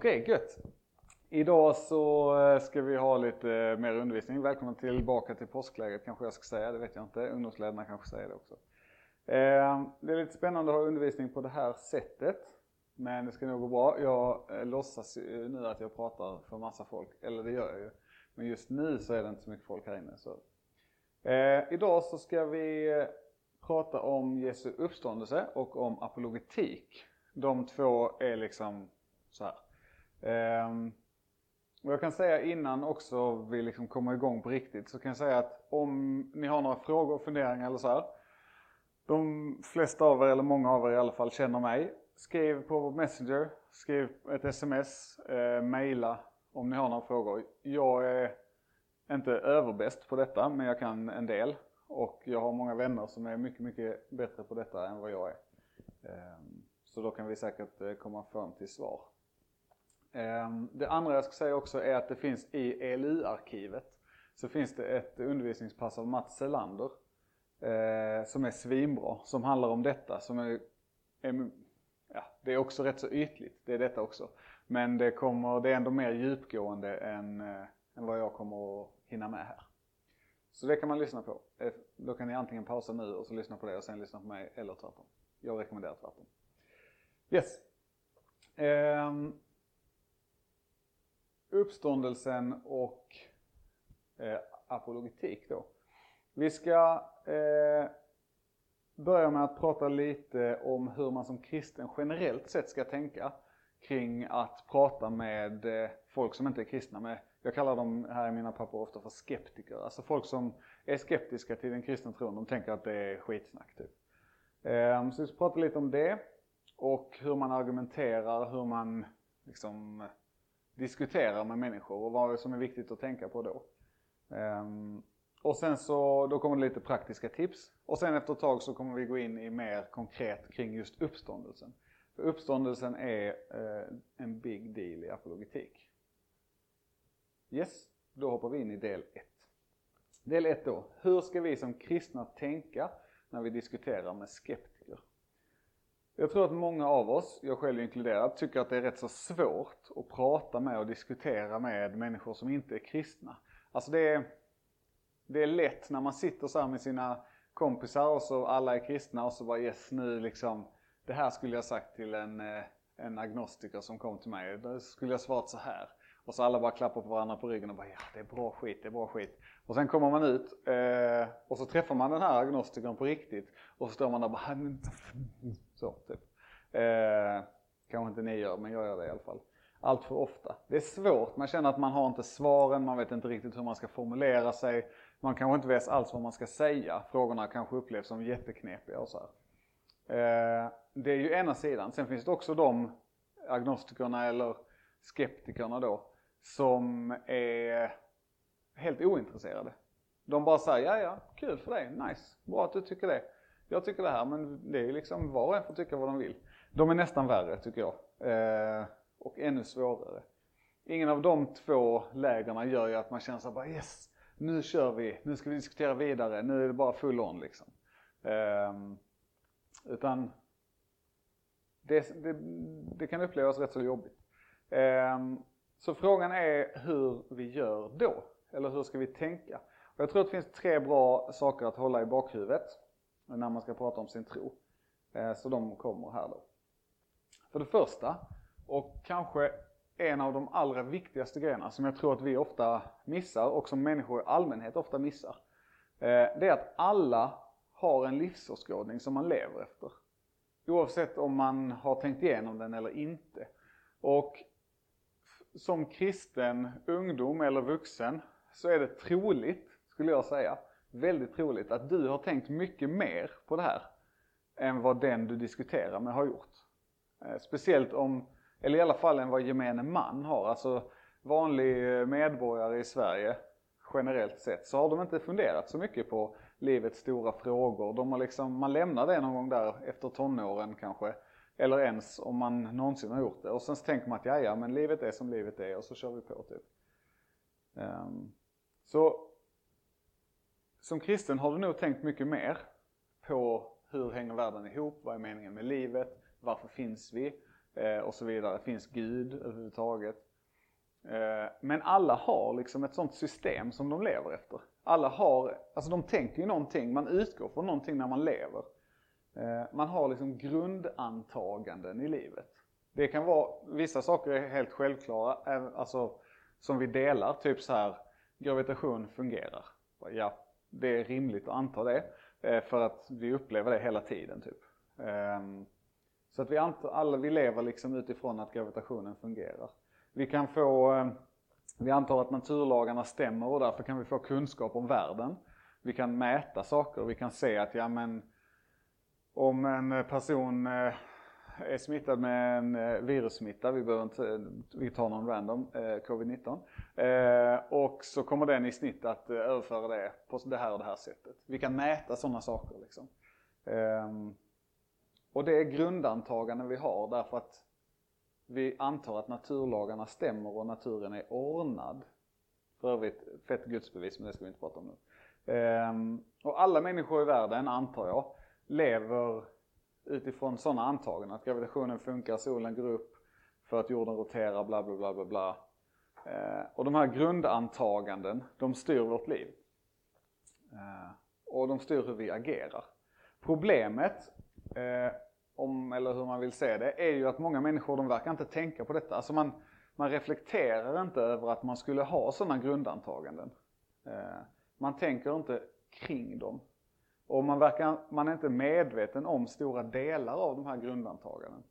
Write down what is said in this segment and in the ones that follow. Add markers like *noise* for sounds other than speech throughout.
Okej, gött. Idag så eh, ska vi ha lite eh, mer undervisning. Välkommen tillbaka till påsklägret kanske jag ska säga, det vet jag inte. Ungdomsledarna kanske säger det också. Eh, det är lite spännande att ha undervisning på det här sättet. Men det ska nog gå bra. Jag låtsas nu att jag pratar för massa folk, eller det gör jag ju. Men just nu så är det inte så mycket folk här inne. Så. idag så ska vi prata om Jesu uppståndelse och om apologetik. De två är liksom så här. Ehm, och jag kan säga innan också vi liksom kommer igång på riktigt så kan jag säga att om ni har några frågor och funderingar eller så här. De flesta av er, eller många av er i alla fall, känner mig. Skriv på Messenger, skriv ett sms, eh, mejla om ni har några frågor. Jag är inte överbäst på detta, men jag kan en del. Och jag har många vänner som är mycket, mycket bättre på detta än vad jag är. Eh, så då kan vi säkert eh, komma fram till svar. Ehm, det andra jag ska säga också är att det finns i ELU-arkivet så finns det ett undervisningspass av Mats Selander eh, som är svinbra, som handlar om detta. Som är, är, ja, det är också rätt så ytligt, det är detta också. Men det, kommer, det är ändå mer djupgående än, eh, än vad jag kommer att hinna med här. Så det kan man lyssna på. Eh, då kan ni antingen pausa nu och så lyssna på det och sen lyssna på mig eller tvärtom. Jag rekommenderar tvärtom. Yes. Um, uppståndelsen och eh, apologetik då. Vi ska eh, börja med att prata lite om hur man som kristen generellt sett ska tänka kring att prata med eh, folk som inte är kristna. Med, jag kallar dem här i mina papper ofta för skeptiker. Alltså folk som är skeptiska till den kristna tron. De tänker att det är skitsnack typ. Eh, så vi ska prata lite om det och hur man argumenterar, hur man liksom diskuterar med människor och vad som är viktigt att tänka på då. Um, och sen så, då kommer det lite praktiska tips. Och sen efter ett tag så kommer vi gå in i mer konkret kring just uppståndelsen. För uppståndelsen är eh, en big deal i apologetik. Yes, då hoppar vi in i del 1. Del 1 då. Hur ska vi som kristna tänka när vi diskuterar med skeptiker? Jag tror att många av oss, jag själv inkluderad, tycker att det är rätt så svårt att prata med och diskutera med människor som inte är kristna. Alltså det är, det är lätt när man sitter så med sina kompisar och så alla är kristna och så bara yes nu liksom, det här skulle jag sagt till en, eh, en agnostiker som kom till mig. Då skulle jag svarat så här. Och så alla bara klappar på varandra på ryggen och bara ja det är bra skit, det är bra skit. Och sen kommer man ut eh, och så träffar man den här agnostikern på riktigt och så står man där och bara så typ. Eh, kanske inte ni gör, men jag gör det i alla fall. Allt för ofta. Det är svårt, man känner att man har inte svaren, man vet inte riktigt hur man ska formulera sig. Man kanske inte vet alls vad man ska säga. Frågorna kanske upplevs som jätteknepiga och så här. Eh, det är ju ena sidan. Sen finns det också de agnostikerna eller skeptikerna då som är helt ointresserade. De bara säger, ja ja, kul för dig, nice, bra att du tycker det. Jag tycker det här, men det är ju liksom, var och en får tycka vad de vill. De är nästan värre tycker jag. Eh, och ännu svårare. Ingen av de två lägren gör ju att man känner såhär, bara yes, nu kör vi, nu ska vi diskutera vidare, nu är det bara full on liksom. Eh, utan det, det, det, kan upplevas rätt så jobbigt. Eh, så frågan är hur vi gör då, eller hur ska vi tänka? Och jag tror att det finns tre bra saker att hålla i bakhuvudet när man ska prata om sin tro. Eh, så de kommer här då. För det första, och kanske en av de allra viktigaste grejerna som jag tror att vi ofta missar och som människor i allmänhet ofta missar. Eh, det är att alla har en livsåskådning som man lever efter. Oavsett om man har tänkt igenom den eller inte. Och som kristen ungdom eller vuxen så är det troligt, skulle jag säga, väldigt troligt att du har tänkt mycket mer på det här än vad den du diskuterar med har gjort. Eh, speciellt om, eller i alla fall än vad gemene man har. Alltså vanlig eh, medborgare i Sverige generellt sett så har de inte funderat så mycket på livets stora frågor. De har liksom, man lämnar det någon gång där efter tonåren kanske. Eller ens om man någonsin har gjort det. Och sen så tänker man att ja, ja men livet är som livet är och så kör vi på typ. Um, så som kristen har du nog tänkt mycket mer på hur hänger världen ihop, vad är meningen med livet, varför finns vi? eh, och så vidare. Finns Gud överhuvudtaget? Eh, men alla har liksom ett sånt system som de lever efter. Alla har, alltså de tänker ju någonting, man utgår från någonting när man lever. Eh, man har liksom grundantaganden i livet. Det kan vara, vissa saker är helt självklara, eh, alltså som vi delar, typ så här gravitation fungerar. Ja, det är rimligt att anta det. Eh, för att vi upplever det hela tiden typ. Ehm, så att vi, antar, alla, vi lever liksom utifrån att gravitationen fungerar. Vi kan få, eh, vi antar att naturlagarna stämmer och därför kan vi få kunskap om världen. Vi kan mäta saker, vi kan se att ja men om en person eh, är smittad med en eh, virussmitta, vi behöver inte, vi tar någon random, eh, covid-19. Eh, och så kommer den i snitt att eh, överföra det på det här och det här sättet. Vi kan mäta sådana saker liksom. Ehm, och det är grundantaganden vi har därför att vi antar att naturlagarna stämmer och naturen är ordnad. För övrigt, fett gudsbevis, men det ska vi inte prata om nu. Ehm, och alla människor i världen, antar jag, lever utifrån sådana antaganden. Att gravitationen funkar, solen går upp för att jorden roterar, bla bla bla bla bla. Eh, och de här grundantaganden, de styr vårt liv. Eh, och de styr hur vi agerar. Problemet, eh, om, eller hur man vill se det, är ju att många människor de verkar inte tänka på detta. Alltså man, man reflekterar inte över att man skulle ha sådana grundantaganden. Eh, man tänker inte kring dem. Och man, verkar, man är inte medveten om stora delar av de här grundantaganden.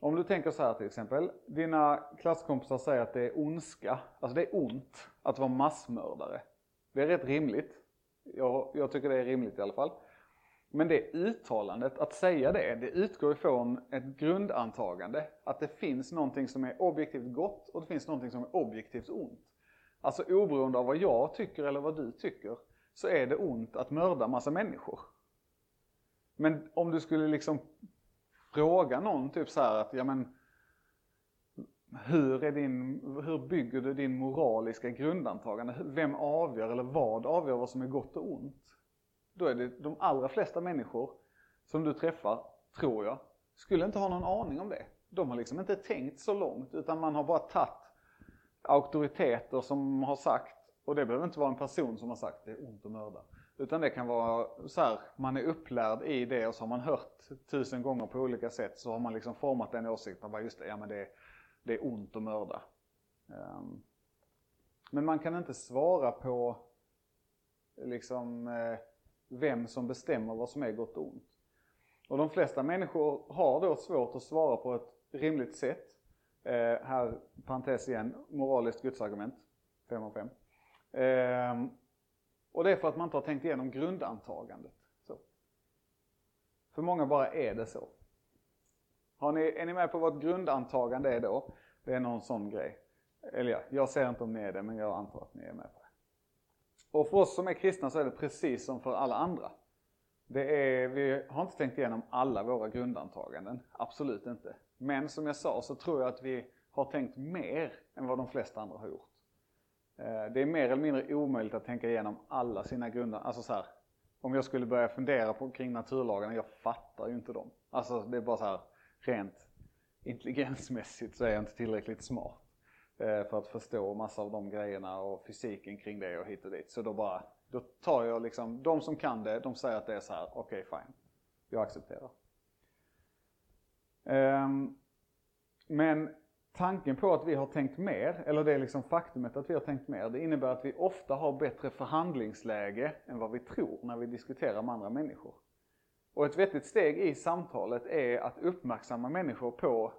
Om du tänker så här till exempel, dina klasskompisar säger att det är ondska, alltså det är ont att vara massmördare. Det är rätt rimligt. Jag, jag tycker det är rimligt i alla fall. Men det uttalandet, att säga det, det utgår ifrån ett grundantagande. Att det finns någonting som är objektivt gott och det finns någonting som är objektivt ont. Alltså oberoende av vad jag tycker eller vad du tycker, så är det ont att mörda massa människor. Men om du skulle liksom fråga någon typ så att, ja men hur, är din, hur bygger du din moraliska grundantagande? Vem avgör eller vad avgör vad som är gott och ont? Då är det de allra flesta människor som du träffar, tror jag, skulle inte ha någon aning om det. De har liksom inte tänkt så långt utan man har bara tagit auktoriteter som har sagt och det behöver inte vara en person som har sagt det är ont att mörda. Utan det kan vara så här, man är upplärd i det och så har man hört tusen gånger på olika sätt så har man liksom format den åsikten, bara just det, ja men det, det är ont att mörda. Um, men man kan inte svara på liksom eh, vem som bestämmer vad som är gott och ont. Och de flesta människor har då svårt att svara på ett rimligt sätt. Eh, här, parentes igen, moraliskt gudsargument, 5 av 5. Ehm, och det är för att man inte har tänkt igenom grundantagandet. Så. För många bara är det så. Har ni, är ni med på vad ett grundantagande är då? Det är någon sån grej. Eller ja, jag ser inte om ni är det, men jag antar att ni är med på det. Och för oss som är kristna så är det precis som för alla andra. Det är, vi har inte tänkt igenom alla våra grundantaganden, absolut inte. Men som jag sa så tror jag att vi har tänkt mer än vad de flesta andra har gjort. Eh, det är mer eller mindre omöjligt att tänka igenom alla sina grunder. Alltså så här, om jag skulle börja fundera på, kring naturlagarna, jag fattar ju inte dem. Alltså det är bara så här, rent intelligensmässigt så är jag inte tillräckligt smart eh, för att förstå massa av de grejerna och fysiken kring det och hit och dit. Så då bara, då tar jag liksom, de som kan det, de säger att det är så här, okej okay, fine. Jag accepterar. Ehm, men tanken på att vi har tänkt mer, eller det är liksom faktumet att vi har tänkt mer, det innebär att vi ofta har bättre förhandlingsläge än vad vi tror när vi diskuterar med andra människor. Och ett vettigt steg i samtalet är att uppmärksamma människor på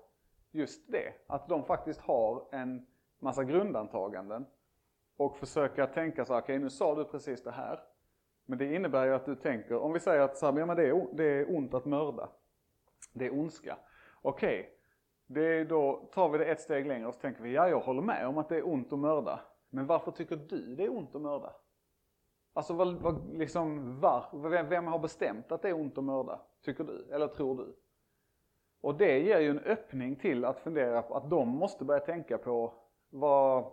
just det. Att de faktiskt har en massa grundantaganden. Och försöka tänka så okej okay, nu sa du precis det här. Men det innebär ju att du tänker, om vi säger att så här, men det, är, det är ont att mörda. Det är ondska. Okej, okay, det då tar vi det ett steg längre och så tänker vi, ja jag håller med om att det är ont att mörda. Men varför tycker du det är ont att mörda? Alltså vad, vad, liksom, var, vem, vem har bestämt att det är ont att mörda? Tycker du? Eller tror du? Och det ger ju en öppning till att fundera på att de måste börja tänka på vad,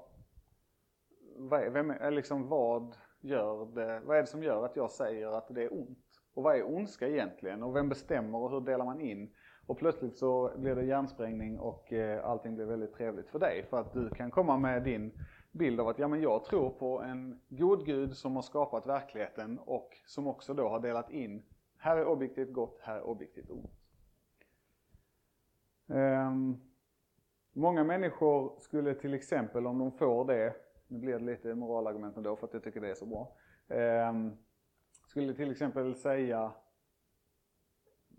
vad, vem, liksom, vad, gör det, vad är det som gör att jag säger att det är ont? Och vad är ondska egentligen? Och vem bestämmer och hur delar man in? Och plötsligt så blir det hjärnsprängning och eh, allting blir väldigt trevligt för dig. För att du kan komma med din bild av att ja, men jag tror på en god Gud som har skapat verkligheten och som också då har delat in, här är objektivt gott, här är objektivt ont. Um, många människor skulle till exempel, om de får det, nu blir det lite moralargument ändå för att jag tycker det är så bra, um, skulle till exempel säga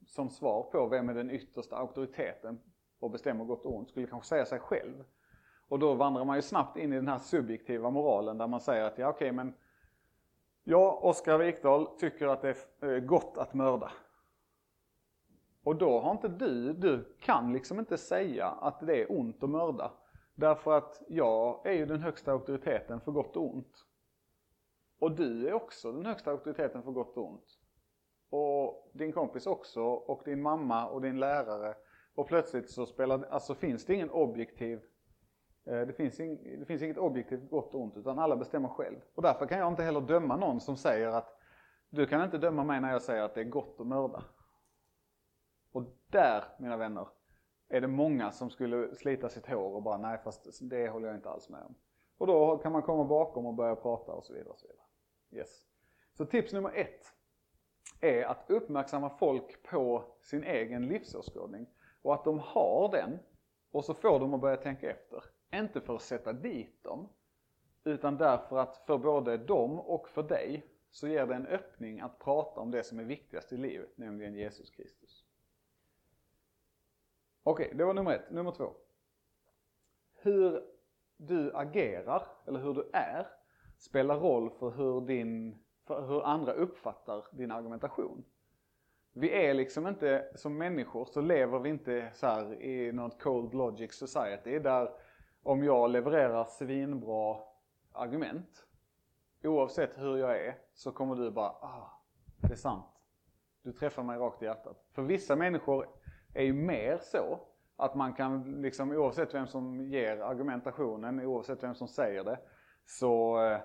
som svar på vem är den yttersta auktoriteten och bestämmer gott och ont, skulle kanske säga sig själv. Och då vandrar man ju snabbt in i den här subjektiva moralen där man säger att ja okej okay, men jag, Oskar Wikdahl, tycker att det är eh, gott att mörda. Och då har inte du, du kan liksom inte säga att det är ont att mörda. Därför att jag är ju den högsta auktoriteten för gott och ont. Och du är också den högsta auktoriteten för gott och ont. Och din kompis också, och din mamma och din lärare. Och plötsligt så spelar, alltså finns det ingen objektiv eh, det finns, ing, det finns inget objektivt gott och ont utan alla bestämmer själv. Och därför kan jag inte heller döma någon som säger att du kan inte döma mig när jag säger att det är gott att mörda. Och där, mina vänner, är det många som skulle slita sitt hår och bara nej fast det håller jag inte alls med om. Och då kan man komma bakom och börja prata och så vidare. Och så, vidare. Yes. så tips nummer ett är att uppmärksamma folk på sin egen livsåskådning och att de har den och så får de att börja tänka efter. Inte för att sätta dit dem, utan därför att för både dem och för dig så ger det en öppning att prata om det som är viktigast i livet, nämligen Jesus Kristus. Okej, okay, det var nummer ett. Nummer två. Hur du agerar, eller hur du är, spelar roll för hur, din, för hur andra uppfattar din argumentation. Vi är liksom inte, som människor så lever vi inte så i något cold logic society där om jag levererar svinbra argument, oavsett hur jag är, så kommer du bara, ah, det är sant. Du träffar mig rakt i hjärtat. För vissa människor är ju mer så, att man kan liksom oavsett vem som ger argumentationen, oavsett vem som säger det, så, eh,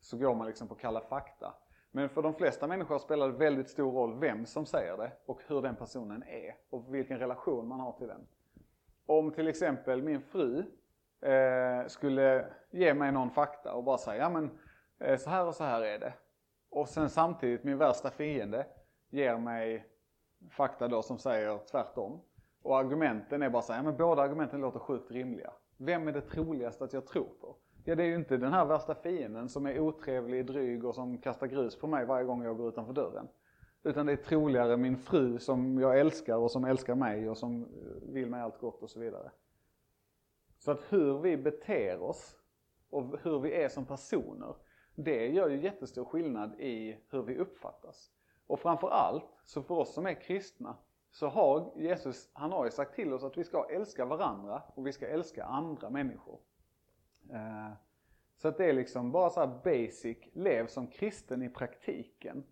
så går man liksom på kalla fakta. Men för de flesta människor spelar det väldigt stor roll vem som säger det och hur den personen är och vilken relation man har till den. Om till exempel min fru eh, skulle ge mig någon fakta och bara säga, ja men eh, så här och så här är det. Och sen samtidigt min värsta fiende ger mig fakta då som säger tvärtom. Och argumenten är bara så här, ja men båda argumenten låter sjukt rimliga. Vem är det troligast att jag tror på? Ja det är ju inte den här värsta fienden som är otrevlig, dryg och som kastar grus på mig varje gång jag går utanför dörren. Utan det är troligare min fru som jag älskar och som älskar mig och som eh, vill mig allt gott och så vidare. Så att hur vi beter oss och hur vi är som personer, det gör ju jättestor skillnad i hur vi uppfattas. Och framförallt, så för oss som är kristna, så har Jesus, han har ju sagt till oss att vi ska älska varandra och vi ska älska andra människor. Eh, så att det är liksom bara så basic, lev som kristen i praktiken.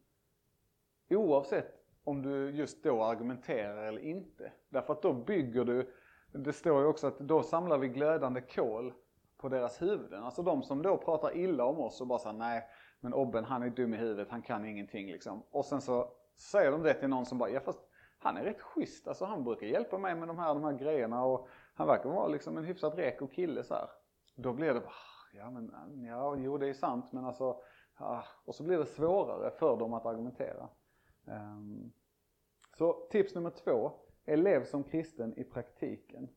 Oavsett om du just då argumenterar eller inte. Därför att då bygger du det står ju också att då samlar vi glödande kol på deras huvuden. Alltså de som då pratar illa om oss och bara säger nej, men Obben han är dum i huvudet, han kan ingenting liksom. Och sen så säger de det till någon som bara, ja fast han är rätt schysst, alltså han brukar hjälpa mig med de här, de här grejerna och han verkar vara liksom en hyfsat reko kille så här. Då blir det bara, ah, ja men, mm, ja jo det är sant men alltså, ja. och så blir det svårare för dem att argumentera. Um, så tips nummer två, Elev som kristen i praktiken.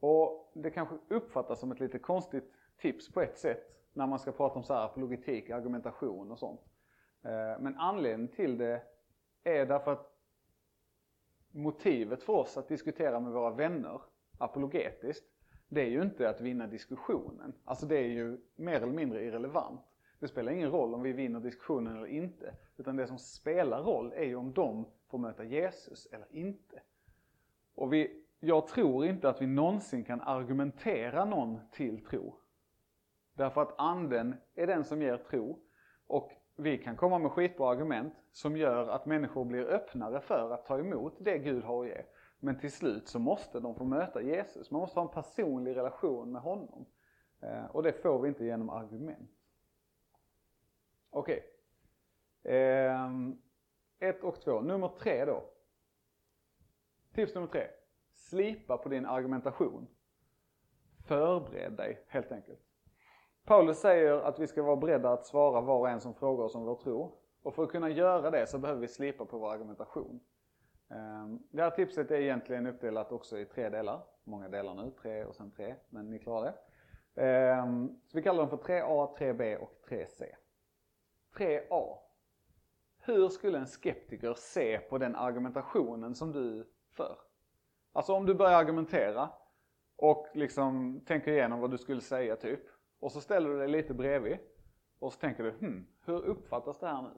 Och det kanske uppfattas som ett lite konstigt tips på ett sätt när man ska prata om så här apologetik, argumentation och sånt. Ehm, men anledningen till det är därför att motivet för oss att diskutera med våra vänner apologetiskt, det är ju inte att vinna diskussionen. Alltså det är ju mer eller mindre irrelevant. Det spelar ingen roll om vi vinner diskussionen eller inte. Utan det som spelar roll är ju om de får möta Jesus eller inte. Och vi, jag tror inte att vi någonsin kan argumentera någon till tro. Därför att anden är den som ger tro. Och vi kan komma med skitbra argument som gör att människor blir öppnare för att ta emot det Gud har att ge. Men till slut så måste de få möta Jesus. Man måste ha en personlig relation med honom. Eh, och det får vi inte genom argument. Okej. Okay. Eh, ett och två. Nummer tre då. Tips nummer tre. Slipa på din argumentation. Förbered dig helt enkelt. Paulus säger att vi ska vara beredda att svara var och en som frågar oss om vår tro. Och för att kunna göra det så behöver vi slipa på vår argumentation. Ehm, det här tipset är egentligen uppdelat också i tre delar. Många delar nu, tre och sen tre, men ni klarar det. Ehm, så vi kallar dem för 3A, 3B och 3C. 3A. Hur skulle en skeptiker se på den argumentationen som du för? Alltså om du börjar argumentera och liksom tänker igenom vad du skulle säga typ. Och så ställer du dig lite bredvid och så tänker du, hmm, hur uppfattas det här nu?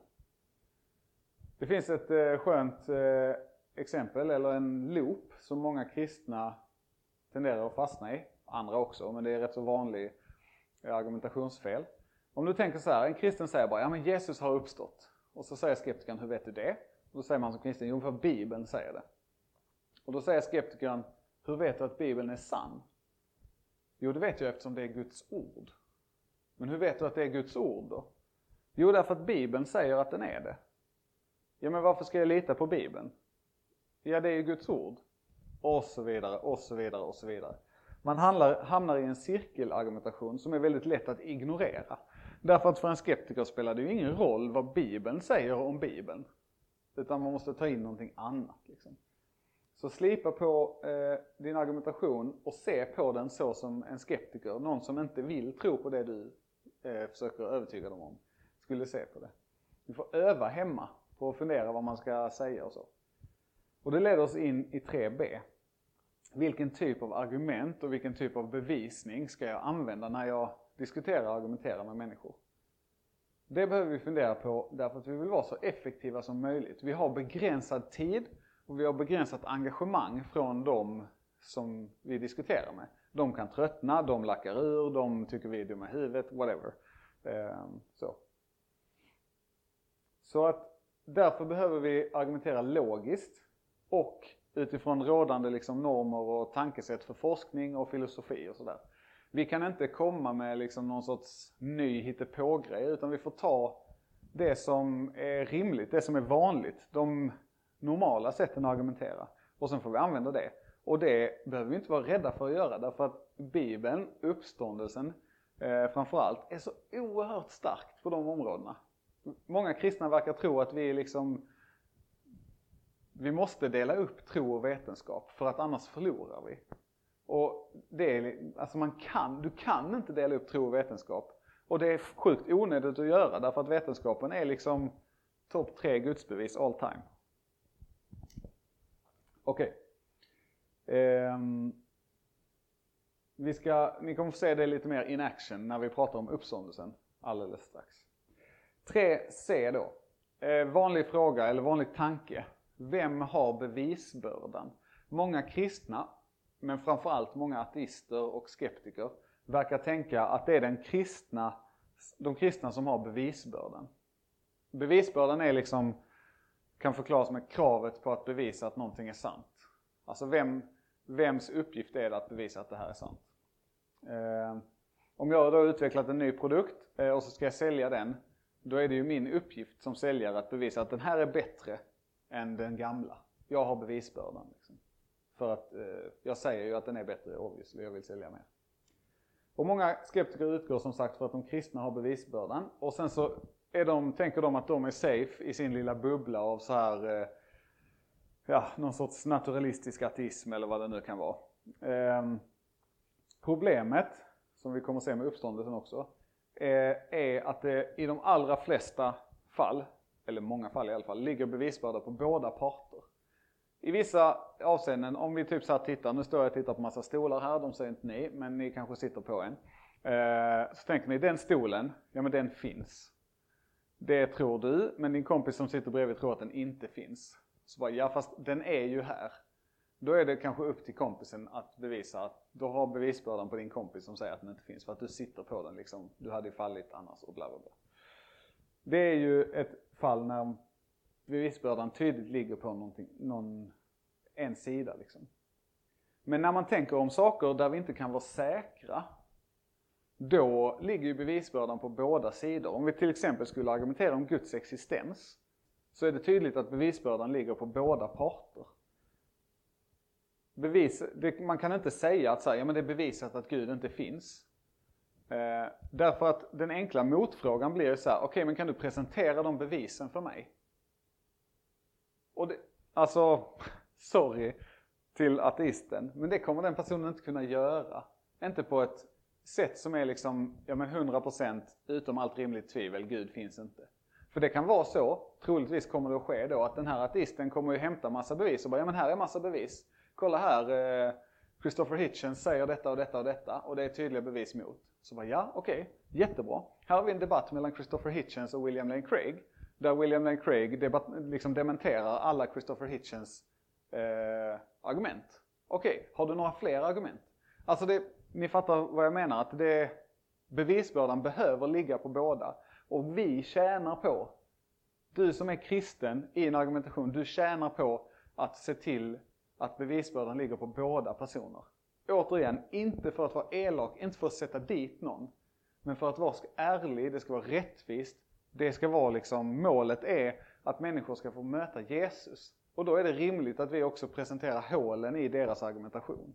Det finns ett eh, skönt eh, exempel, eller en loop, som många kristna tenderar att fastna i. Andra också, men det är rätt så vanlig eh, argumentationsfel. Om du tänker så här, en kristen säger bara, ja men Jesus har uppstått. Och så säger skeptikern, hur vet du det? Och då säger man som kristen, jo för Bibeln säger det. Och då säger skeptikern, hur vet du att Bibeln är sann? Jo, det vet jag eftersom det är Guds ord. Men hur vet du att det är Guds ord då? Jo, därför att Bibeln säger att den är det. Ja, men varför ska jag lita på Bibeln? Ja, det är ju Guds ord. Och så vidare, och så vidare, och så vidare. Man handlar, hamnar i en cirkelargumentation som är väldigt lätt att ignorera. Därför att för en skeptiker spelar det ju ingen roll vad Bibeln säger om Bibeln. Utan man måste ta in någonting annat. Liksom. Så slipa på eh, din argumentation och se på den så som en skeptiker, någon som inte vill tro på det du eh, försöker övertyga dem om, skulle se på det. Du får öva hemma på att fundera vad man ska säga och så. Och det leder oss in i 3b. Vilken typ av argument och vilken typ av bevisning ska jag använda när jag diskuterar och argumenterar med människor? Det behöver vi fundera på därför att vi vill vara så effektiva som möjligt. Vi har begränsad tid och vi har begränsat engagemang från de som vi diskuterar med. De kan tröttna, de lackar ur, de tycker vi är dumma i huvudet, whatever. Ehm, så. så att därför behöver vi argumentera logiskt och utifrån rådande liksom normer och tankesätt för forskning och filosofi och sådär. Vi kan inte komma med liksom någon sorts ny hittepågrej utan vi får ta det som är rimligt, det som är vanligt, de normala sätten att argumentera. Och sen får vi använda det. Och det behöver vi inte vara rädda för att göra därför att Bibeln, uppståndelsen eh, framförallt, är så oerhört starkt på de områdena. Många kristna verkar tro att vi liksom vi måste dela upp tro och vetenskap för att annars förlorar vi. Och det är, alltså man kan, du kan inte dela upp tro och vetenskap. Och det är sjukt onödigt att göra därför att vetenskapen är liksom topp tre gudsbevis all time. Okej. Okay. Um, vi ska, ni kommer få se det lite mer in action när vi pratar om uppståndelsen alldeles strax. 3C då. Eh, vanlig fråga eller vanlig tanke. Vem har bevisbördan? Många kristna, men framförallt många ateister och skeptiker, verkar tänka att det är den kristna, de kristna som har bevisbördan. Bevisbördan är liksom, kan förklaras med kravet på att bevisa att någonting är sant. Alltså vem, vems uppgift är det att bevisa att det här är sant? Eh, om jag då har utvecklat en ny produkt eh, och så ska jag sälja den, då är det ju min uppgift som säljare att bevisa att den här är bättre än den gamla. Jag har bevisbördan. Liksom. För att eh, jag säger ju att den är bättre obviously, jag vill sälja mer. Och många skeptiker utgår som sagt för att de kristna har bevisbördan. Och sen så är de, tänker de att de är safe i sin lilla bubbla av så här, eh, ja, någon sorts naturalistisk ateism eller vad det nu kan vara. Eh, problemet, som vi kommer att se med uppståndelsen också, eh, är att det i de allra flesta fall eller många fall i alla fall, ligger bevisbörda på båda parter. I vissa avseenden, om vi typ så här tittar, nu står jag och tittar på massa stolar här, de ser inte ni, men ni kanske sitter på en. Eh, så tänker ni, den stolen, ja men den finns. Det tror du, men din kompis som sitter bredvid tror att den inte finns. Så bara, ja fast den är ju här. Då är det kanske upp till kompisen att bevisa att du har bevisbördan på din kompis som säger att den inte finns för att du sitter på den liksom. Du hade ju fallit annars och bla bla bla. Det är ju ett fall när bevisbördan tydligt ligger på någon, en sida. Liksom. Men när man tänker om saker där vi inte kan vara säkra, då ligger ju bevisbördan på båda sidor. Om vi till exempel skulle argumentera om Guds existens, så är det tydligt att bevisbördan ligger på båda parter. bevis, det, man kan inte säga att så här, ja, men det är bevisat att Gud inte finns. Eh, därför att den enkla motfrågan blir så här, okej okay, men kan du presentera de bevisen för mig? Och det, alltså, *laughs* sorry till ateisten, men det kommer den personen inte kunna göra. Inte på ett sätt som är liksom, ja men 100% utom allt rimligt tvivel, Gud finns inte. För det kan vara så, troligtvis kommer det att ske då, att den här ateisten kommer ju hämta massa bevis och bara, ja men här är massa bevis. Kolla här, eh, Christopher Hitchens säger detta och detta och detta och det är tydliga bevis mot. Så bara, ja okej, okay, jättebra. Här har vi en debatt mellan Christopher Hitchens och William Lane Craig. Där William Lane Craig debat, liksom dementerar alla Christopher Hitchens eh, argument. Okej, okay, har du några fler argument? Alltså det, ni fattar vad jag menar, att det, bevisbördan behöver ligga på båda. Och vi tjänar på, du som är kristen i en argumentation, du tjänar på att se till att bevisbördan ligger på båda personer. Återigen, inte för att vara elak, inte för att sätta dit någon. Men för att vara ärlig, det ska vara rättvist. Det ska vara liksom, målet är att människor ska få möta Jesus. Och då är det rimligt att vi också presenterar hålen i deras argumentation.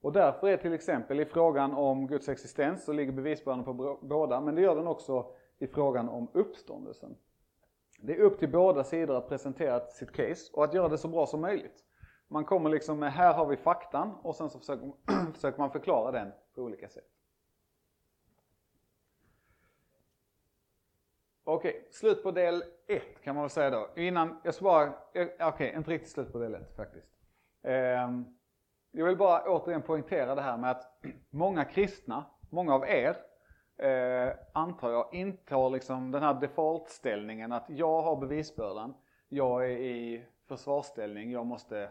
Och därför är till exempel i frågan om Guds existens så ligger bevisbördan på båda, men det gör den också i frågan om uppståndelsen. Det är upp till båda sidor att presentera sitt case och att göra det så bra som möjligt. Man kommer liksom med, här har vi faktan och sen så försöker, *clears throat* försöker man förklara den på olika sätt. Okej, okay, slut på del 1 kan man väl säga då. Innan, jag ska bara, eh, okej, okay, inte riktigt slut på del 1 faktiskt. Ehm, jag vill bara återigen poängtera det här med att *clears throat* många kristna, många av er, eh, antar jag, intar liksom den här defaultställningen att jag har bevisbördan, jag är i försvarsställning, jag måste,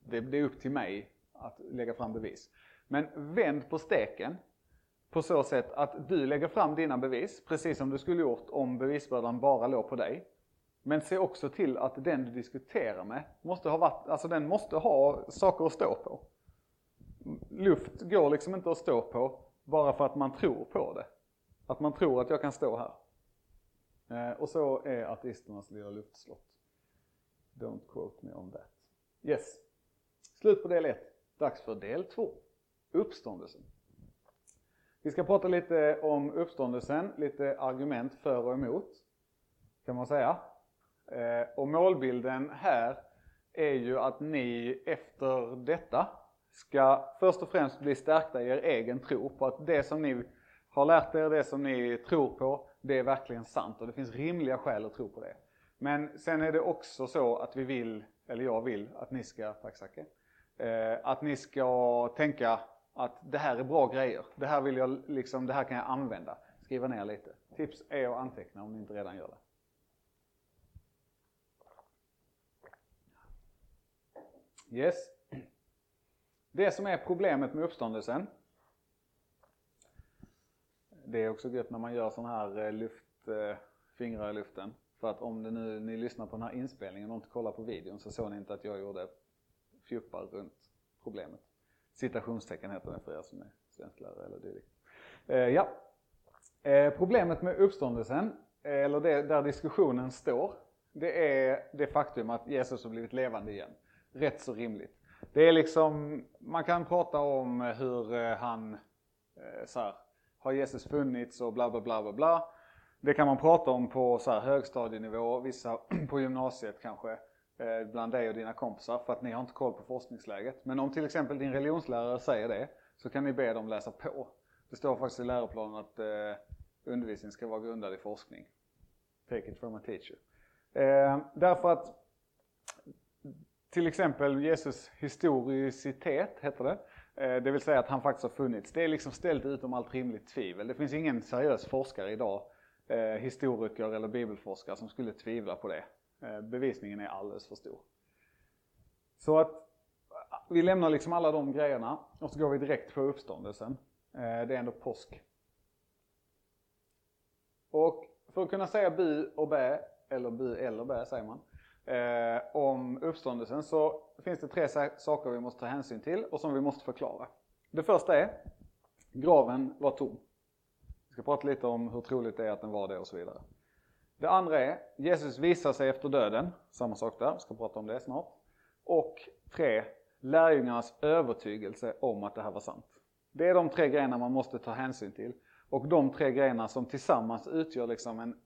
det, det är upp till mig att lägga fram bevis. Men vänd på steken på så sätt att du lägger fram dina bevis, precis som du skulle gjort om bevisbördan bara låg på dig. Men se också till att den du diskuterar med måste ha varit, alltså den måste ha saker att stå på. Luft går liksom inte att stå på bara för att man tror på det. Att man tror att jag kan stå här. Eh, och så är ateisternas lilla luftslott. Don't quote me on that. Yes. Slut på del 1. Dags för del 2. Uppståndelsen. Vi ska prata lite om uppståndelsen, lite argument för och emot. Kan man säga. Eh, och målbilden här är ju att ni efter detta ska först och främst bli stärkta i er egen tro på att det som ni har lärt er, det som ni tror på, det är verkligen sant och det finns rimliga skäl att tro på det. Men sen är det också så att vi vill, eller jag vill, att ni ska, tack Zacke, eh, att ni ska tänka att det här är bra grejer. Det här vill jag liksom, det här kan jag använda. Skriva ner lite. Tips är att anteckna om ni inte redan gör det. Yes. Det som är problemet med uppståndelsen, det är också gött när man gör sån här eh, luft, eh, fingrar i luften. För att om det nu, ni lyssnar på den här inspelningen och inte kollar på videon så såg ni inte att jag gjorde fjuppar runt problemet. Citationstecken heter det för er som är svensklärare eller dylikt. Eh, ja. Eh, problemet med uppståndelsen, eller det där diskussionen står, det är det faktum att Jesus har blivit levande igen. Rätt så rimligt. Det är liksom, man kan prata om hur eh, han, eh, så här, har Jesus funnits och bla bla bla bla bla. Det kan man prata om på så här högstadienivå, vissa *clears throat* på gymnasiet kanske, eh, bland dig och dina kompisar för att ni har inte koll på forskningsläget. Men om till exempel din religionslärare säger det så kan ni be dem läsa på. Det står faktiskt i läroplanen att eh, undervisningen undervisning ska vara grundad i forskning. Take it from a teacher. Eh, därför att till exempel Jesus historicitet, heter det. Eh, det vill säga att han faktiskt har funnits. Det är liksom ställt utom allt rimligt tvivel. Det finns ingen seriös forskare idag, eh, historiker eller bibelforskare, som skulle tvivla på det. Eh, bevisningen är alldeles för stor. Så att vi lämnar liksom alla de grejerna och så går vi direkt på uppståndelsen. Det är ändå påsk. Och för att kunna säga bu och bä, eller bu eller bä säger man, eh, om uppståndelsen så finns det tre saker vi måste ta hänsyn till och som vi måste förklara. Det första är, graven var tom. Vi ska prata lite om hur troligt det är att den var det och så vidare. Det andra är, Jesus visar sig efter döden. Samma sak där, vi ska prata om det snart. Och tre, lärjungarnas övertygelse om att det här var sant. Det är de tre grejerna man måste ta hänsyn till. Och de tre grejerna som tillsammans utgör liksom en,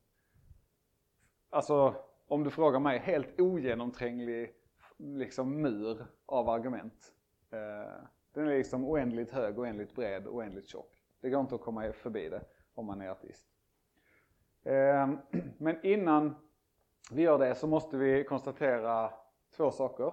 alltså om du frågar mig, helt ogenomtränglig liksom mur av argument. Eh, den är liksom oändligt hög, oändligt bred, oändligt tjock. Det går inte att komma förbi det om man är ateist. Eh, *clears throat* men innan vi gör det så måste vi konstatera två saker.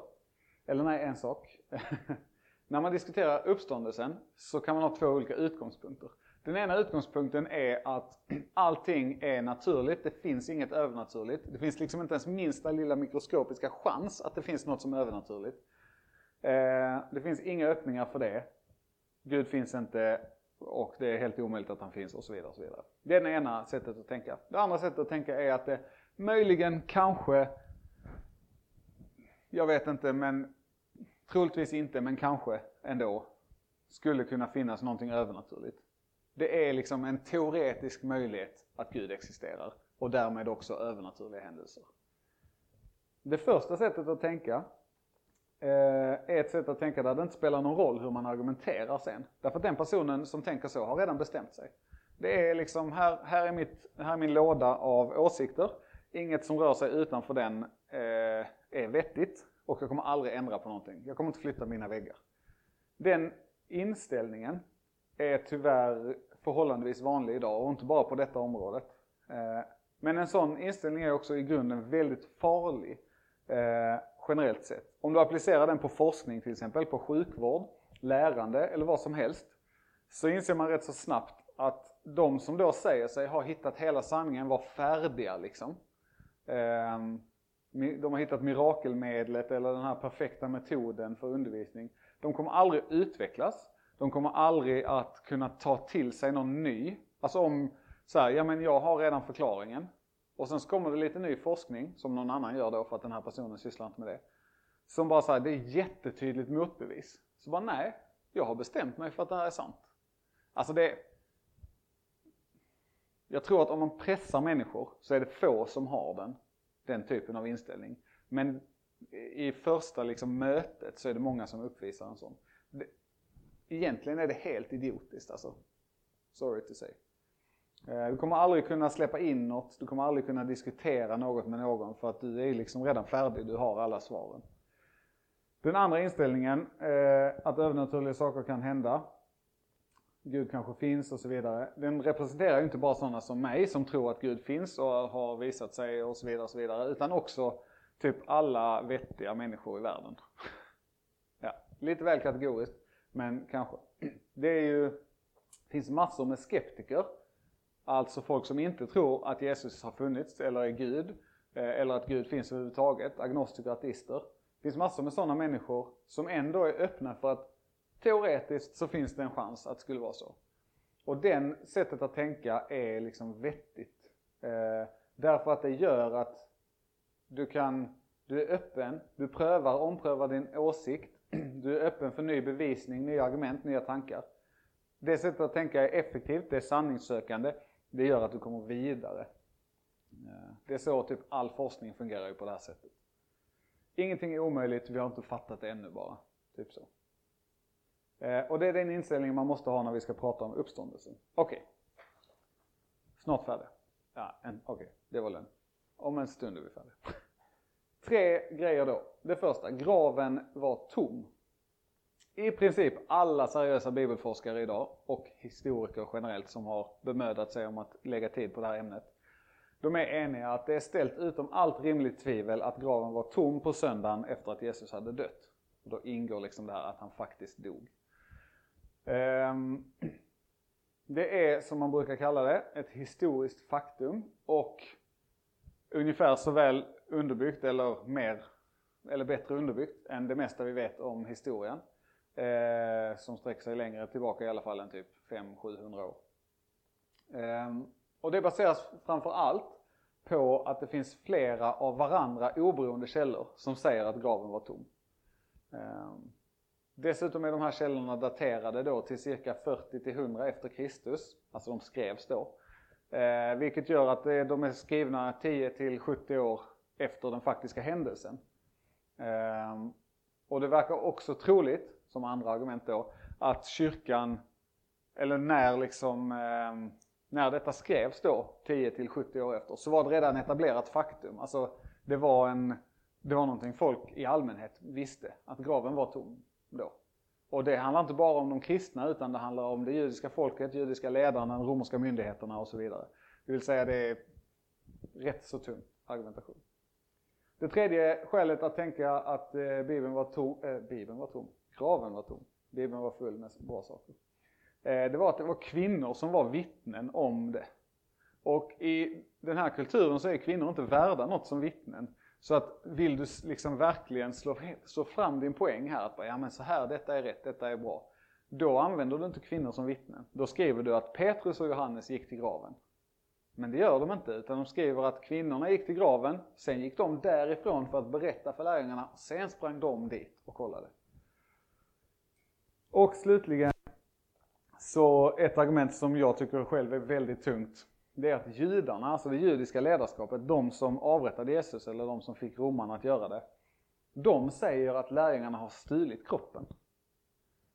Eller nej, en sak. *laughs* När man diskuterar uppståndelsen så kan man ha två olika utgångspunkter. Den ena utgångspunkten är att *clears throat* allting är naturligt, det finns inget övernaturligt. Det finns liksom inte ens minsta lilla mikroskopiska chans att det finns något som är övernaturligt. Eh, det finns inga öppningar för det. Gud finns inte och det är helt omöjligt att han finns och så vidare. Och så vidare. Det är det ena sättet att tänka. Det andra sättet att tänka är att det möjligen, kanske, jag vet inte men troligtvis inte men kanske ändå skulle kunna finnas någonting övernaturligt. Det är liksom en teoretisk möjlighet att Gud existerar och därmed också övernaturliga händelser. Det första sättet att tänka eh, är ett sätt att tänka där det inte spelar någon roll hur man argumenterar sen. Därför att den personen som tänker så har redan bestämt sig. Det är liksom, här, här, är, mitt, här är min låda av åsikter. Inget som rör sig utanför den eh, är vettigt och jag kommer aldrig ändra på någonting. Jag kommer inte flytta mina väggar. Den inställningen är tyvärr förhållandevis vanlig idag och inte bara på detta området. Eh, men en sån inställning är också i grunden väldigt farlig eh, generellt sett. Om du applicerar den på forskning till exempel, på sjukvård, lärande eller vad som helst. Så inser man rätt så snabbt att de som då säger sig ha hittat hela sanningen var färdiga liksom. Eh, de har hittat mirakelmedlet eller den här perfekta metoden för undervisning. De kommer aldrig utvecklas de kommer aldrig att kunna ta till sig någon ny. Alltså om så här, ja men jag har redan förklaringen. Och sen så kommer det lite ny forskning, som någon annan gör då för att den här personen sysslar inte med det. Som bara säger det är jättetydligt motbevis. Så bara nej, jag har bestämt mig för att det här är sant. Alltså det... Jag tror att om man pressar människor så är det få som har den, den typen av inställning. Men i första liksom mötet så är det många som uppvisar en sån egentligen är det helt idiotiskt alltså. Sorry to say. Eh, du kommer aldrig kunna släppa in något, du kommer aldrig kunna diskutera något med någon för att du är liksom redan färdig, du har alla svaren. Den andra inställningen, eh, att övernaturliga saker kan hända, Gud kanske finns och så vidare. Den representerar ju inte bara sådana som mig som tror att Gud finns och har visat sig och så vidare, och så vidare utan också typ alla vettiga människor i världen. *laughs* Ja, lite väl kategoriskt. Men kanske. *clears throat* Det är ju, finns massor med skeptiker. Alltså folk som inte tror att Jesus har funnits eller är Gud. Eh, eller att Gud finns överhuvudtaget. Agnostiker ateister. Det finns massor med sådana människor som ändå är öppna för att teoretiskt så finns det en chans att det skulle vara så. Och den sättet att tänka är liksom vettigt. Eh, därför att det gör att du kan, du är öppen, du prövar, omprövar din åsikt du är öppen för ny bevisning, nya argument, nya tankar. Det sättet att tänka är effektivt, det är sanningssökande, det gör att du kommer vidare. Eh, det är så typ all forskning fungerar ju på det här sättet. Ingenting är omöjligt, vi har inte fattat det ännu bara. Typ så. Eh, och det är den inställningen man måste ha när vi ska prata om uppståndelsen. Okej. Okay. Snart färdig. Ja, okej, okay. det var lugnt. Om en stund är vi färdiga. *laughs* Tre grejer då. Det första, graven var tom. I princip alla seriösa bibelforskare idag och historiker generellt som har bemödat sig om att lägga tid på det här ämnet. De är eniga att det är ställt utom allt rimligt tvivel att graven var tom på söndagen efter att Jesus hade dött. Då ingår liksom det här att han faktiskt dog. Ehm, det är som man brukar kalla det, ett historiskt faktum och ungefär så väl underbyggt eller mer eller bättre underbyggt än det mesta vi vet om historien. Eh, som sträcker sig längre tillbaka i alla fall än typ 500-700 år. Eh, och det baseras framför allt på att det finns flera av varandra oberoende källor som säger att graven var tom. Eh, dessutom är de här källorna daterade då till cirka 40 100 efter Kristus, alltså de skrevs då. Eh, vilket gör att de är skrivna 10-70 år efter den faktiska händelsen. Ehm, och det verkar också troligt, som andra argument då, att kyrkan, eller när liksom, ehm, när detta skrevs då, 10 till 70 år efter, så var det redan etablerat faktum. Alltså det var en, det var någonting folk i allmänhet visste, att graven var tom då. Och det handlar inte bara om de kristna utan det handlar om det judiska folket, judiska ledarna, de romerska myndigheterna och så vidare. Det vill säga det är rätt så tung argumentation. Det tredje skälet att tänka att eh, Bibeln var tom, eh, Bibeln var tom, graven var tom, Bibeln var full med bra saker. Eh, det var att det var kvinnor som var vittnen om det. Och i den här kulturen så är kvinnor inte värda något som vittnen. Så att vill du liksom verkligen slå, slå fram din poäng här, att bara, ja men så här, detta är rätt, detta är bra. Då använder du inte kvinnor som vittnen. Då skriver du att Petrus och Johannes gick till graven. Men det gör de inte, utan de skriver att kvinnorna gick till graven, sen gick de därifrån för att berätta för lärjungarna, sen sprang de dit och kollade. Och slutligen, så ett argument som jag tycker själv är väldigt tungt, det är att judarna, alltså det judiska ledarskapet, de som avrättade Jesus eller de som fick romarna att göra det, de säger att lärjungarna har stulit kroppen.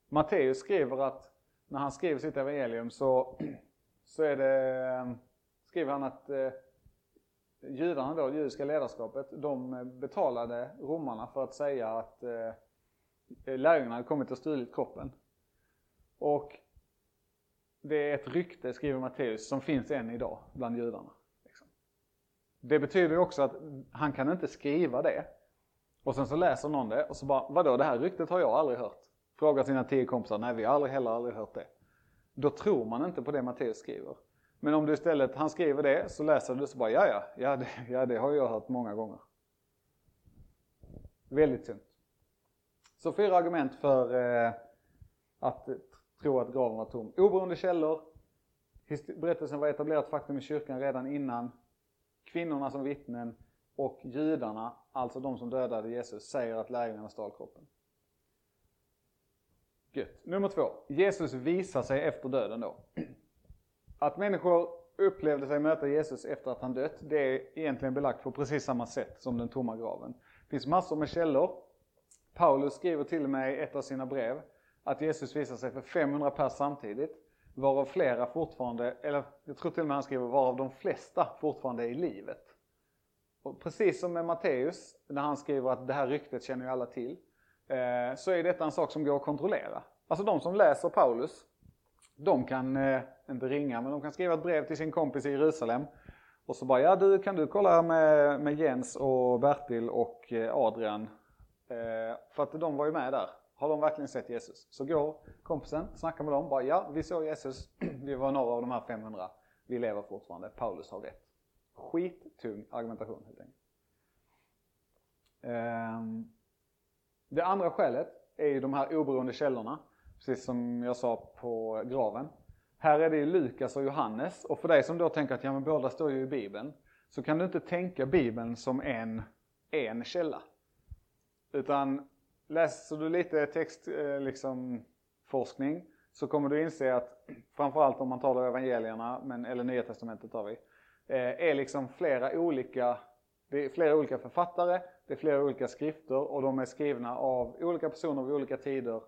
Matteus skriver att, när han skriver sitt evangelium så, så är det, skriver han att eh, judarna då, det judiska ledarskapet, de eh, betalade romarna för att säga att eh, lärjungarna hade kommit och stulit kroppen. Och det är ett rykte, skriver Matteus, som finns än idag bland judarna. Liksom. Det betyder ju också att han kan inte skriva det. Och sen så läser någon det och så bara, vadå det här ryktet har jag aldrig hört. Frågar sina tio kompisar, nej vi har aldrig heller aldrig hört det. Då tror man inte på det Matteus skriver. Men om du istället, han skriver det, så läser du så bara, ja ja, ja det, ja, det har jag hört många gånger. Väldigt tungt. Så fyra argument för eh, att tro att graven var tom. Oberoende källor, berättelsen var etablerat faktum i kyrkan redan innan, kvinnorna som vittnen och judarna, alltså de som dödade Jesus, säger att lärjungarna stal kroppen. Gött. Nummer två. Jesus visar sig efter döden då. Att människor upplevde sig möta Jesus efter att han dött, det är egentligen belagt på precis samma sätt som den tomma graven. Det finns massor med källor. Paulus skriver till och med i ett av sina brev att Jesus visar sig för 500 pers samtidigt, varav flera fortfarande, eller jag tror till och med han skriver varav de flesta fortfarande är i livet. Och precis som med Matteus, när han skriver att det här ryktet känner ju alla till, eh, så är detta en sak som går att kontrollera. Alltså de som läser Paulus, de kan, eh, inte ringa, men de kan skriva ett brev till sin kompis i Jerusalem. Och så bara, ja du kan du kolla med, med Jens och Bertil och eh, Adrian. Eh, för att de var ju med där. Har de verkligen sett Jesus? Så går kompisen, snackar med dem, bara ja, vi såg Jesus, *clears throat* vi var några av de här 500, vi lever fortfarande, Paulus har rätt. Skittung argumentation helt enkelt. Ehm, det andra skälet är ju de här oberoende källorna, precis som jag sa på graven. Här är det Lukas och Johannes och för dig som då tänker att ja men båda står ju i Bibeln, så kan du inte tänka Bibeln som en, en källa. Utan läser du lite text, eh, liksom, forskning så kommer du inse att framförallt om man talar evangelierna, men, eller Nya Testamentet tar vi, eh, är liksom flera olika, det är flera olika författare, det är flera olika skrifter och de är skrivna av olika personer vid olika tider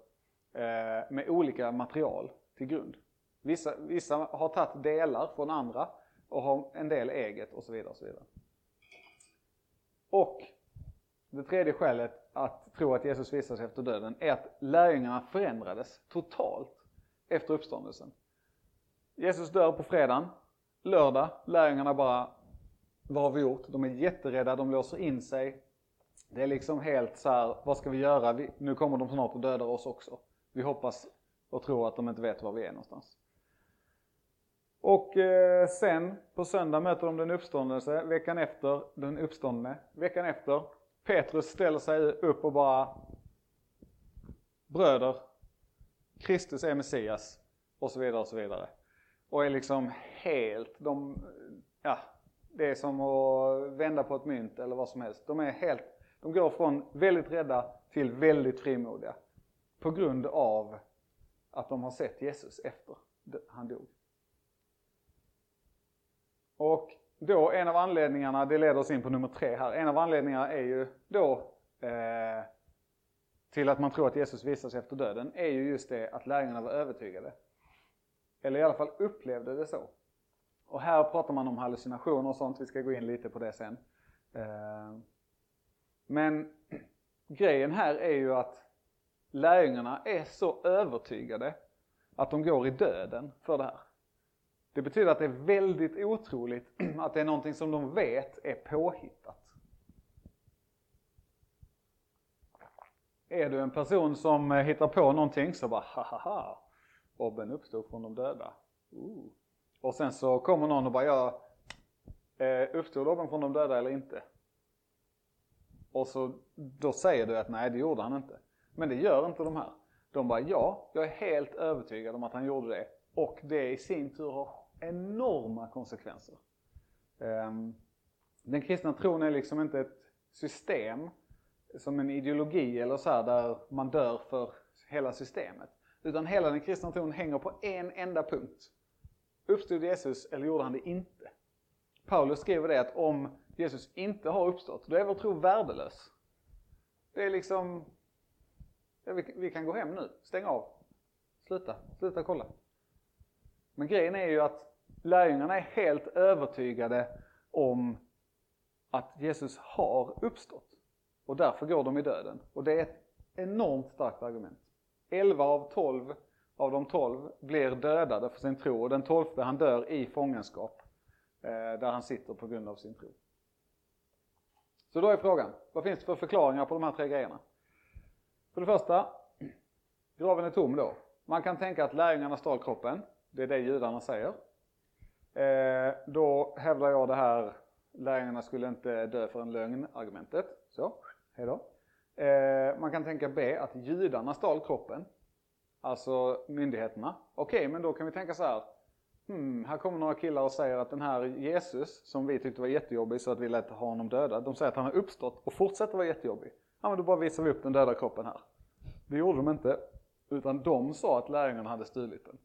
eh, med olika material till grund. Vissa, vissa har tagit delar från andra och har en del eget och så vidare. Och så vidare. Och det tredje skälet att tro att Jesus visar sig efter döden är att lärjungarna förändrades totalt efter uppståndelsen. Jesus dör på fredagen, lördag, lärjungarna bara, vad har vi gjort? De är jätterädda, de låser in sig. Det är liksom helt så här, vad ska vi göra? Vi, nu kommer de snart och dödar oss också. Vi hoppas och tror att de inte vet var vi är någonstans. Och eh, sen på söndag möter de den uppståndelse, veckan efter den uppståndne. Veckan efter Petrus ställer sig upp och bara Bröder, Kristus är Messias och så vidare och så vidare. Och är liksom helt, de, ja, det är som att vända på ett mynt eller vad som helst. De är helt, de går från väldigt rädda till väldigt frimodiga. På grund av att de har sett Jesus efter han dog. Och då en av anledningarna, det leder oss in på nummer tre här, en av anledningarna är ju då eh, till att man tror att Jesus visar sig efter döden, är ju just det att lärjungarna var övertygade. Eller i alla fall upplevde det så. Och här pratar man om hallucinationer och sånt, vi ska gå in lite på det sen. Eh, men *clears throat* grejen här är ju att lärjungarna är så övertygade att de går i döden för det här. Det betyder att det är väldigt otroligt *clears throat* att det är någonting som de vet är påhittat. Är du en person som eh, hittar på någonting så bara ha ha ha, Obben uppstod från de döda. Ooh. Och sen så kommer någon och bara ja, eh, uppstod Obben från de döda eller inte? Och så då säger du att nej det gjorde han inte. Men det gör inte de här. De bara ja, jag är helt övertygad om att han gjorde det. Och det i sin tur har enorma konsekvenser. Ehm, den kristna tron är liksom inte ett system som en ideologi eller så här, där man dör för hela systemet. Utan hela den kristna tron hänger på en enda punkt. Uppstod Jesus eller gjorde han det inte? Paulus skriver det att om Jesus inte har uppstått, då är vår tro värdelös. Det är liksom, ja, vi, vi kan gå hem nu, stäng av, sluta, sluta kolla. Men grejen är ju att lärjungarna är helt övertygade om att Jesus har uppstått. Och därför går de i döden. Och det är ett enormt starkt argument. 11 av 12 av de 12 blir dödade för sin tro och den tolfte han dör i fångenskap eh, där han sitter på grund av sin tro. Så då är frågan, vad finns det för förklaringar på de här tre grejerna? För det första, *clears throat* graven är tom då. Man kan tänka att lärjungarna stal kroppen, det är det judarna säger. Eh, då hävdar jag det här, lärjungarna skulle inte dö för en lögn argumentet. Så, hejdå. Eh, man kan tänka B, att judarna stal kroppen. Alltså myndigheterna. Okej, okay, men då kan vi tänka så här. Hmm, här kommer några killar och säger att den här Jesus, som vi tyckte var jättejobbig så att vi lät ha honom dödad. De säger att han har uppstått och fortsätter vara jättejobbig. Ja men då bara visar vi upp den döda kroppen här. Det gjorde de inte. Utan de sa att lärjungarna hade stulit den.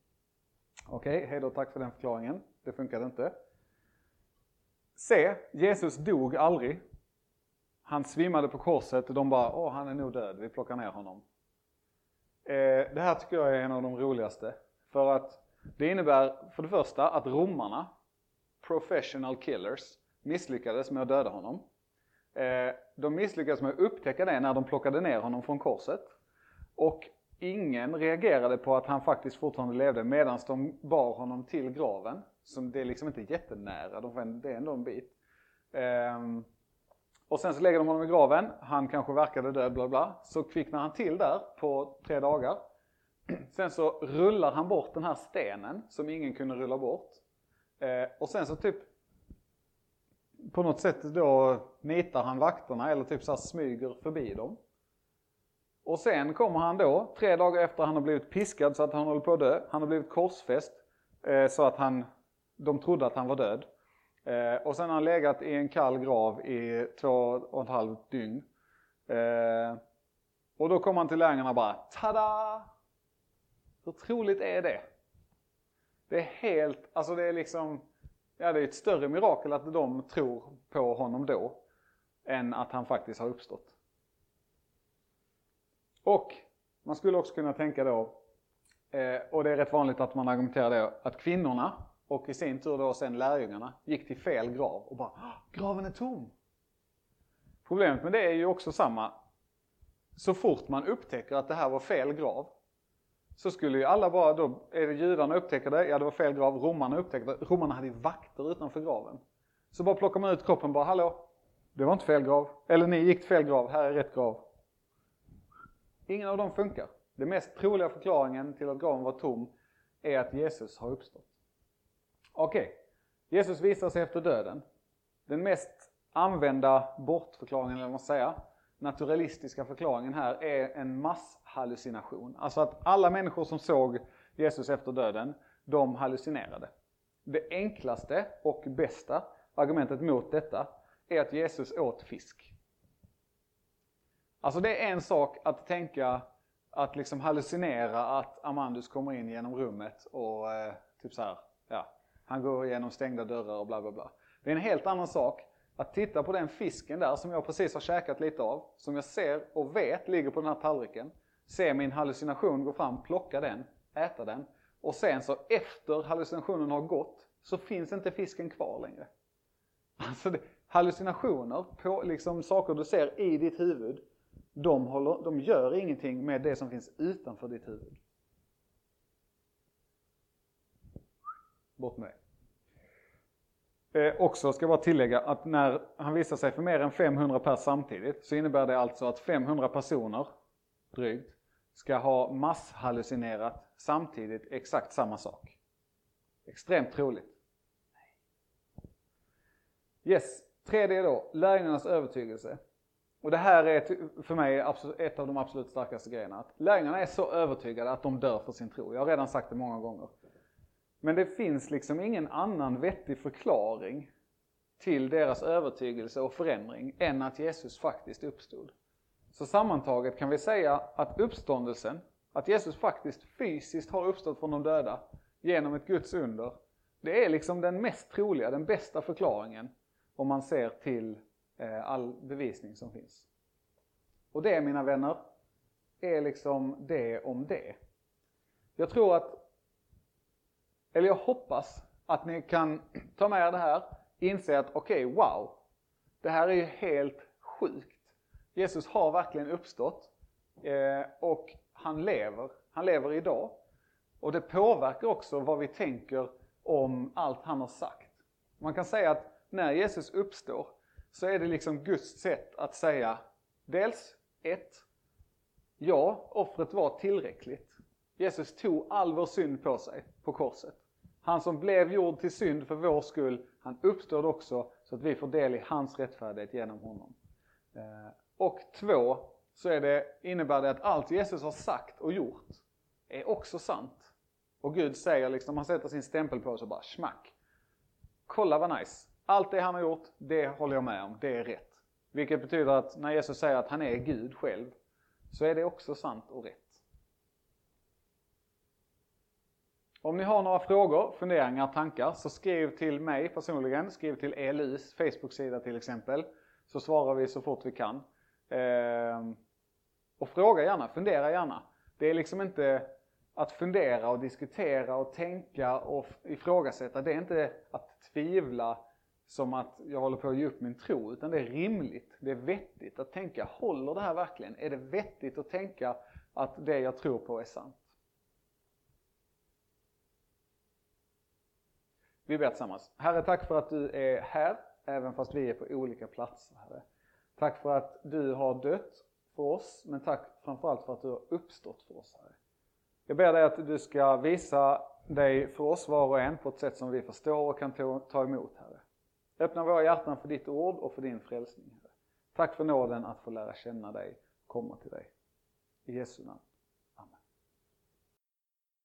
Okej, okay, hejdå, tack för den förklaringen. Det funkade inte. C. Jesus dog aldrig. Han svimmade på korset och de bara, åh han är nog död, vi plockar ner honom. Eh, det här tycker jag är en av de roligaste. För att det innebär för det första att romarna, professional killers, misslyckades med att döda honom. Eh, de misslyckades med att upptäcka det när de plockade ner honom från korset. Och ingen reagerade på att han faktiskt fortfarande levde medan de bar honom till graven. Så det är liksom inte jättenära, det är ändå en bit. Ehm, och sen så lägger de honom i graven, han kanske verkade död, bla bla. Så kvicknar han till där på tre dagar. Sen så rullar han bort den här stenen som ingen kunde rulla bort. Ehm, och sen så typ på något sätt då nitar han vakterna eller typ så här smyger förbi dem. Och sen kommer han då, tre dagar efter han har blivit piskad så att han håller på att dö. Han har blivit korsfäst eh, så att han, de trodde att han var död. Eh, och sen har han legat i en kall grav i två och ett halvt dygn. Eh, och då kommer han till lärjungarna och bara, tada! Hur troligt är det? Det är helt, alltså det är liksom, ja det är ett större mirakel att de tror på honom då, än att han faktiskt har uppstått. Och man skulle också kunna tänka då, eh, och det är rätt vanligt att man argumenterar det, att kvinnorna och i sin tur då sen lärjungarna gick till fel grav och bara ah, graven är tom. Problemet med det är ju också samma. Så fort man upptäcker att det här var fel grav så skulle ju alla bara då, är det judarna upptäcker det, ja det var fel grav, romarna upptäcker det, romarna hade ju vakter utanför graven. Så bara plockar man ut kroppen bara, hallå, det var inte fel grav. Eller ni gick till fel grav, här är rätt grav. Ingen av dem funkar. Den mest troliga förklaringen till att graven var tom är att Jesus har uppstått. Okej, okay. Jesus visar sig efter döden. Den mest använda bortförklaringen, eller vad man säga, naturalistiska förklaringen här är en masshallucination. Alltså att alla människor som såg Jesus efter döden, de hallucinerade. Det enklaste och bästa argumentet mot detta är att Jesus åt fisk. Alltså det är en sak att tänka, att liksom hallucinera att Amandus kommer in genom rummet och eh, typ så här, ja, Han går igenom stängda dörrar och bla bla bla. Det är en helt annan sak att titta på den fisken där som jag precis har käkat lite av, som jag ser och vet ligger på den här tallriken. Se min hallucination gå fram, plocka den, äta den. Och sen så efter hallucinationen har gått så finns inte fisken kvar längre. Alltså det, hallucinationer, på, liksom saker du ser i ditt huvud, de, håller, de gör ingenting med det som finns utanför ditt huvud. Bort med det. Eh, också ska jag bara tillägga att när han visar sig för mer än 500 pers samtidigt så innebär det alltså att 500 personer, drygt, ska ha masshallucinerat samtidigt exakt samma sak. Extremt troligt. Yes, tredje då, lärjungarnas övertygelse. Och det här är för mig ett av de absolut starkaste grejerna. Att lärjungarna är så övertygade att de dör för sin tro. Jag har redan sagt det många gånger. Men det finns liksom ingen annan vettig förklaring till deras övertygelse och förändring än att Jesus faktiskt uppstod. Så sammantaget kan vi säga att uppståndelsen, att Jesus faktiskt fysiskt har uppstått från de döda genom ett Guds under, det är liksom den mest troliga, den bästa förklaringen om man ser till Eh, all bevisning som finns. Och det mina vänner, är liksom det om det. Jag tror att, eller jag hoppas att ni kan *clears throat* ta med er det här, inse att okej, okay, wow, det här är ju helt sjukt. Jesus har verkligen uppstått eh, och han lever, han lever idag. Och det påverkar också vad vi tänker om allt han har sagt. Man kan säga att när Jesus uppstår så är det liksom Guds sätt att säga dels ett, ja, offret var tillräckligt. Jesus tog all vår synd på sig på korset. Han som blev gjord till synd för vår skull, han uppstod också så att vi får del i hans rättfärdighet genom honom. Eh, och två, så är det, innebär det att allt Jesus har sagt och gjort är också sant. Och Gud säger liksom, han sätter sin stämpel på oss och bara smack. Kolla vad nice. Allt det han har gjort, det håller jag med om, det är rätt. Vilket betyder att när Jesus säger att han är Gud själv, så är det också sant och rätt. Om ni har några frågor, funderingar, tankar så skriv till mig personligen, skriv till ELUs Facebook-sida till exempel. Så svarar vi så fort vi kan. Ehm, och fråga gärna, fundera gärna. Det är liksom inte att fundera och diskutera och tänka och ifrågasätta. Det är inte att tvivla som att jag håller på att ge upp min tro, utan det är rimligt, det är vettigt att tänka, håller det här verkligen? Är det vettigt att tänka att det jag tror på är sant? Vi ber tillsammans. Herre, tack för att du är här, även fast vi är på olika platser, Herre. Tack för att du har dött för oss, men tack framförallt för att du har uppstått för oss, Herre. Jag ber dig att du ska visa dig för oss var och en på ett sätt som vi förstår och kan ta emot, Herre. Öppna våra hjärtan för ditt ord och för din frälsning, Tack för nåden att få lära känna dig, komma till dig. I Jesu namn.